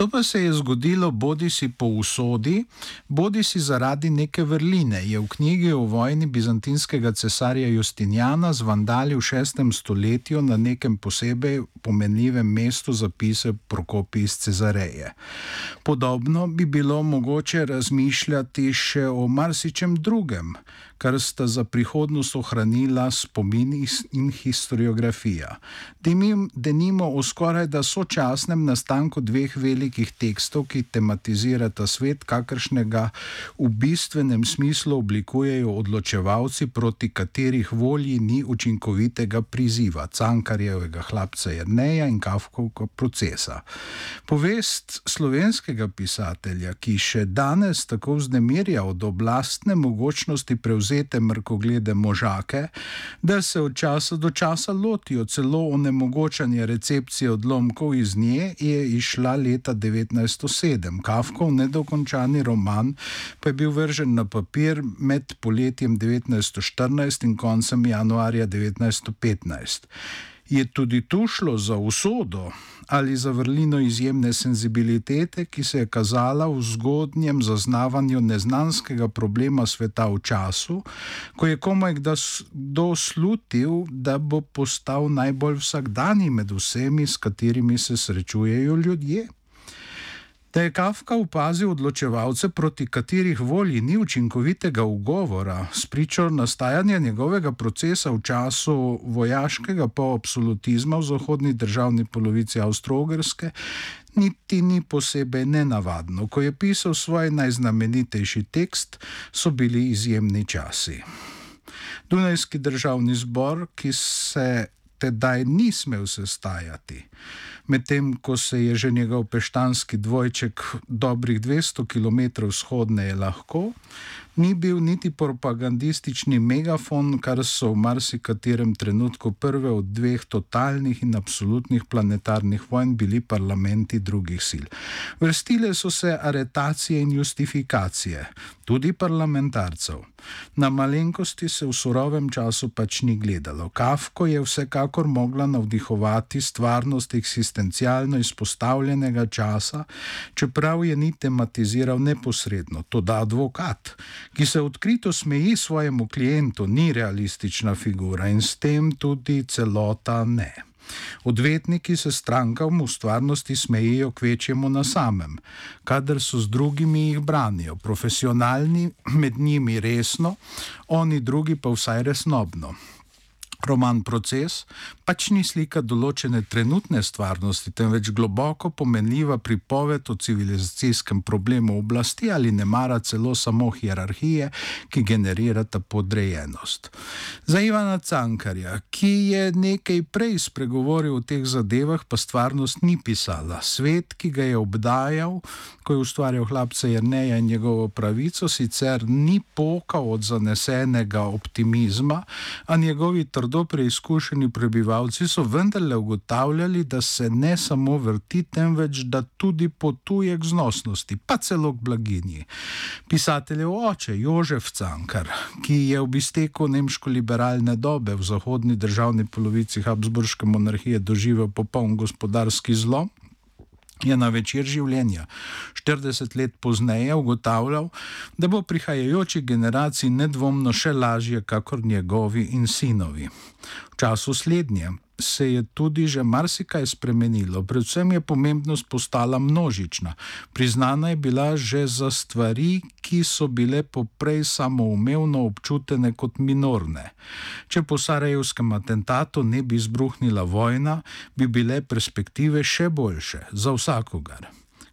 To pa se je zgodilo bodi si po usodi, bodi si zaradi neke vrline, je v knjigi o vojni bizantinskega cesarja Justinjana z vandali v šestem stoletju na nekem posebej pomenljivem mestu zapisal Prokopi iz Cezareje. Podobno bi bilo mogoče razmišljati še o marsičem drugem, kar sta za prihodnost ohranila spomin in historiografija. Denimo o skoraj da sočasnem nastanku dveh velikih tekstov, ki tematizirata svet, kakršnega v bistvenem smislu oblikujejo odločevalci, proti katerih volji ni učinkovitega priziva, cankarjevega hlapca Jrneja in Kafkovka procesa. Povest slovenskega pisatelja, ki še danes tako vznemirja od oblastne mogočnosti prevzeti zavzete mrkoglede možake, da se od časa do časa lotijo celo onemogočanja recepcije odlomkov iz nje, je išla leta 1907. Kafkov nedokončani roman pa je bil vržen na papir med poletjem 1914 in koncem januarja 1915. Je tudi tu šlo za usodo ali za vrlino izjemne senzibilitete, ki se je kazala v zgodnjem zaznavanju neznanskega problema sveta v času, ko je komaj kdo slutil, da bo postal najbolj vsakdani med vsemi, s katerimi se srečujejo ljudje. Da je Kafka opazil odločevalce, proti katerih volji ni učinkovitega ugovora, spričo nastajanja njegovega procesa v času vojaškega poabsolutizma v zahodni državni polovici Avstralske, niti ni posebej nenavadno. Ko je pisal svoj najznamenitejši tekst, so bili izjemni časi. Dunajski državni zbor, ki se tedaj ni smel sestajati. Medtem ko se je že njegov peštanski dvojček dobrih 200 km vzhodneje lahko, ni bil niti propagandistični megafon, kar so v marsikaterem trenutku prve od dveh totalnih in absolutnih planetarnih vojn bili parlamenti drugih sil. Vrstile so se aretacije in justifikacije, tudi parlamentarcev. Na malenkosti se v surovem času pač ni gledalo. Kafko je vsekakor mogla navdihovati stvarnost eksistencialno izpostavljenega časa, čeprav je ni tematiziral neposredno, to da advokat ki se odkrito smeji svojemu klientu, ni realistična figura in s tem tudi celota ne. Odvetniki se strankam v stvarnosti smejijo kvečjemu na samem, kadar so z drugimi jih branijo, profesionalni, med njimi resno, oni drugi pa vsaj resnobno. Roman Proces pač ni slika določene trenutne stvarnosti, temveč globoko pomenljiva pripoved o civilizacijskem problemu oblasti ali ne mara celo samo hierarhije, ki generirata podrejenost. Za Ivana Cankarja, ki je nekaj prej spregovoril o teh zadevah, pa stvarnost ni pisala. Svet, ki ga je obdajal, ko je ustvarjal hlapca Jrneja in njegovo pravico, sicer ni pokal od zanesenega optimizma, a njegovi trdovi trdo preizkušeni prebivalci so vendarle ugotavljali, da se ne samo vrti, temveč da tudi potuje k znosnosti, pa celo k blaginji. Pisateljev oče Jožef Cankar, ki je v izteku nemško-liberalne dobe v zahodni državni polovici Habsburške monarhije doživel popoln gospodarski zlom, je na večer življenja 40 let pozneje ugotavljal, da bo prihajajoči generaciji nedvomno še lažje, kakor njegovi in sinovi. V času slednje se je tudi že marsikaj spremenilo, predvsem je pomembnost postala množična. Priznana je bila že za stvari, ki so bile poprej samoumevno občutene kot minorne. Če po Sarajevskem atentatu ne bi izbruhnila vojna, bi bile perspektive še boljše za vsakogar.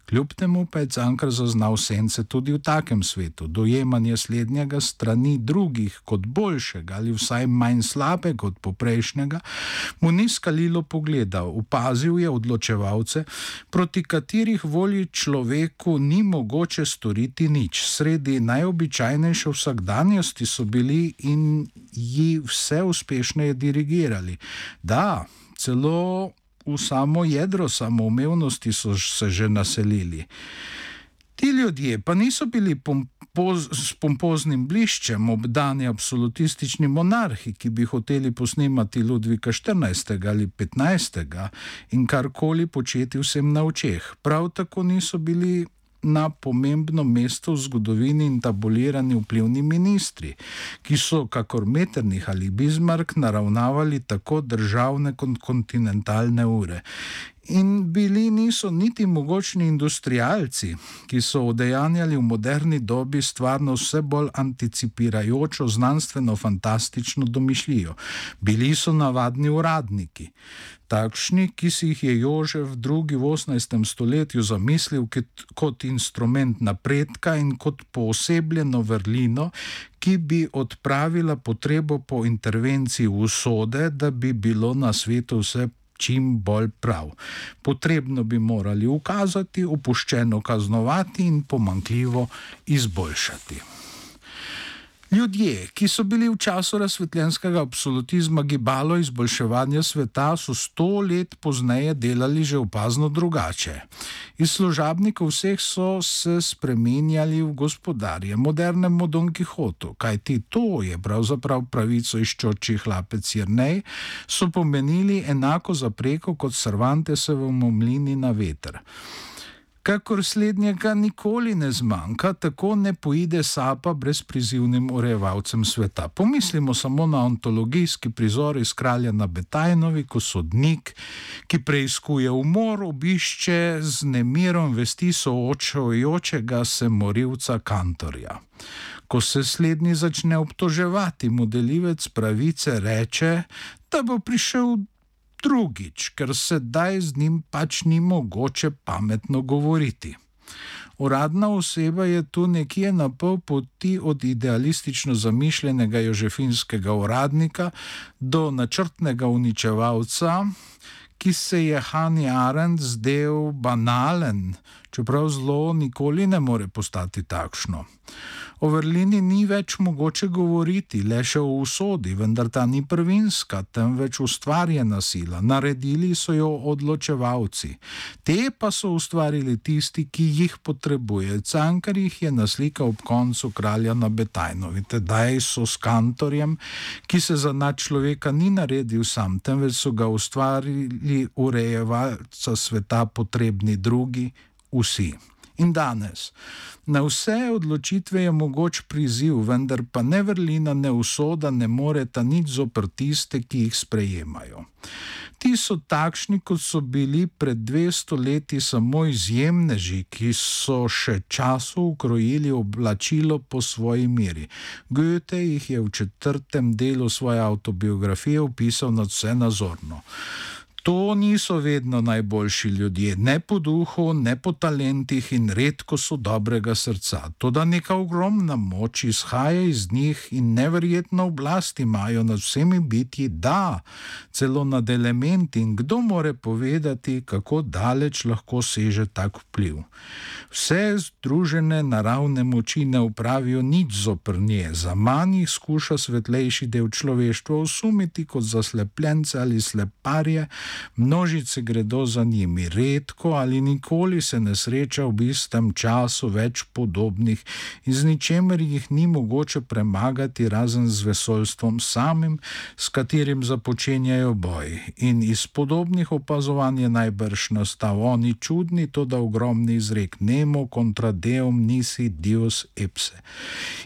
Kljub temu pa je Cankar zaznal sence tudi v takem svetu. Dojemanje slednjega strani drugih kot boljšega ali vsaj manj slabega od poprejšnjega mu ni skalilo pogleda. Upazil je odločevalce, proti katerih volji človeku ni mogoče storiti nič. Sredi najobičajnejše vsakdanjosti so bili in ji vse uspešneje dirigirali. Da, celo v samo jedro samoumevnosti so se že naselili. Ti ljudje pa niso bili pompoz, s pompoznim bliščem obdani absolutistični monarhi, ki bi hoteli posnemati Ludvika XIV. ali XV. in karkoli početi vsem na očeh. Prav tako niso bili na pomembno mesto v zgodovini in tabulirani vplivni ministri, ki so, kakor Meternih ali Bismarck, naravnavali tako državne kot kontinentalne ure. In bili niso niti mogočni industrialci, ki so odejanjali v moderni dobi stvarno vse bolj anticipirajočo znanstveno-fantastično domišljijo. Bili so navadni uradniki takšni, ki si jih je Jožef II. v 18. stoletju zamislil kot instrument napredka in kot poosebljeno vrlino, ki bi odpravila potrebo po intervenciji usode, da bi bilo na svetu vse. Čim bolj prav. Potrebno bi morali ukazati, opuščeno kaznovati in pomankljivo izboljšati. Ljudje, ki so bili v času razsvetljenskega absolutizma gibalo izboljševanja sveta, so sto let pozneje delali že opazno drugače. Iz služabnikov vseh so se spremenjali v gospodarje, modernemu Don Quixotu, kajti to je pravzaprav pravico iščoči hlapec Jrnej, so pomenili enako zapreko kot Cervantesovemu mlini na veter. Kakor slednjega nikoli ne zmanjka, tako ne poide sapa brez prizivnim urejevalcem sveta. Pomislimo samo na ontologijski prizor iz kralja na Betajnovi, ko sodnik, ki preizkuje umor, obišče z nemirom vesti soočajočega se morilca kantorja. Ko se slednji začne obtoževati, mu delivec pravice reče, da bo prišel drugič, ker sedaj z njim pač ni mogoče pametno govoriti. Uradna oseba je tu nekje na pol poti od idealistično zamišljenega jožefinskega uradnika do načrtnega uničevalca, ki se je Hani Arendt zdel banalen, čeprav zlo nikoli ne more postati takšno. O vrlini ni več mogoče govoriti, le še o usodi, vendar ta ni prvinska, temveč ustvarjena sila. Naredili so jo odločevalci. Te pa so ustvarili tisti, ki jih potrebuje. Cankar jih je naslika ob koncu kralja na Betajnovi. Tedaj so s kantorjem, ki se za nad človeka ni naredil sam, temveč so ga ustvarili urejevalca sveta potrebni drugi, vsi. In danes. Na vse odločitve je mogoč priziv, vendar pa ne vrlina, ne usoda ne moreta nič zopr tiste, ki jih sprejemajo. Ti so takšni, kot so bili pred 200 leti samo izjemneži, ki so še času ukrojili oblačilo po svoji meri. Goethe jih je v četrtem delu svoje autobiografije opisal nad vse nazorno. To niso vedno najboljši ljudje, ne po duhu, ne po talentih in redko so dobrega srca. To, da neka ogromna moč izhaja iz njih in neverjetno oblast imajo nad vsemi bitji, da celo nad elementi in kdo more povedati, kako daleč lahko seže tak vpliv. Vse združene naravne moči ne upravijo nič zoprnje, za manj jih skuša svetlejši del človeštva osumiti kot zaslepljence ali sleparje množice gredo za njimi, redko ali nikoli se ne sreča v istem času več podobnih in z ničemer jih ni mogoče premagati, razen z vesoljstvom samim, s katerim započenjajo boj. In iz podobnih opazovanj je najbrž nastal oni čudni, to da ogromni izrek Nemo contra Deum nisi Dios ipse.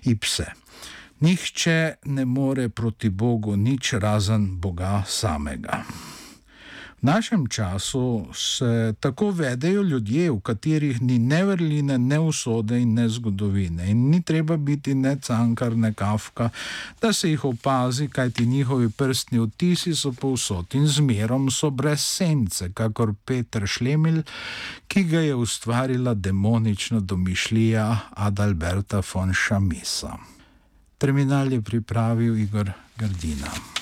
ipse. Nihče ne more proti Bogu nič razen Boga samega. V našem času se tako vedejo ljudje, v katerih ni ne vrline, ne usode in ne zgodovine. In ni treba biti ne cankar, ne kafka, da se jih opazi, kajti njihovi prstni odtisi so povsod in zmerom so brez sence, kakor Petr Šlemil, ki ga je ustvarila demonična domišljija Adalberta von Šamisa. Terminal je pripravil Igor Gardina.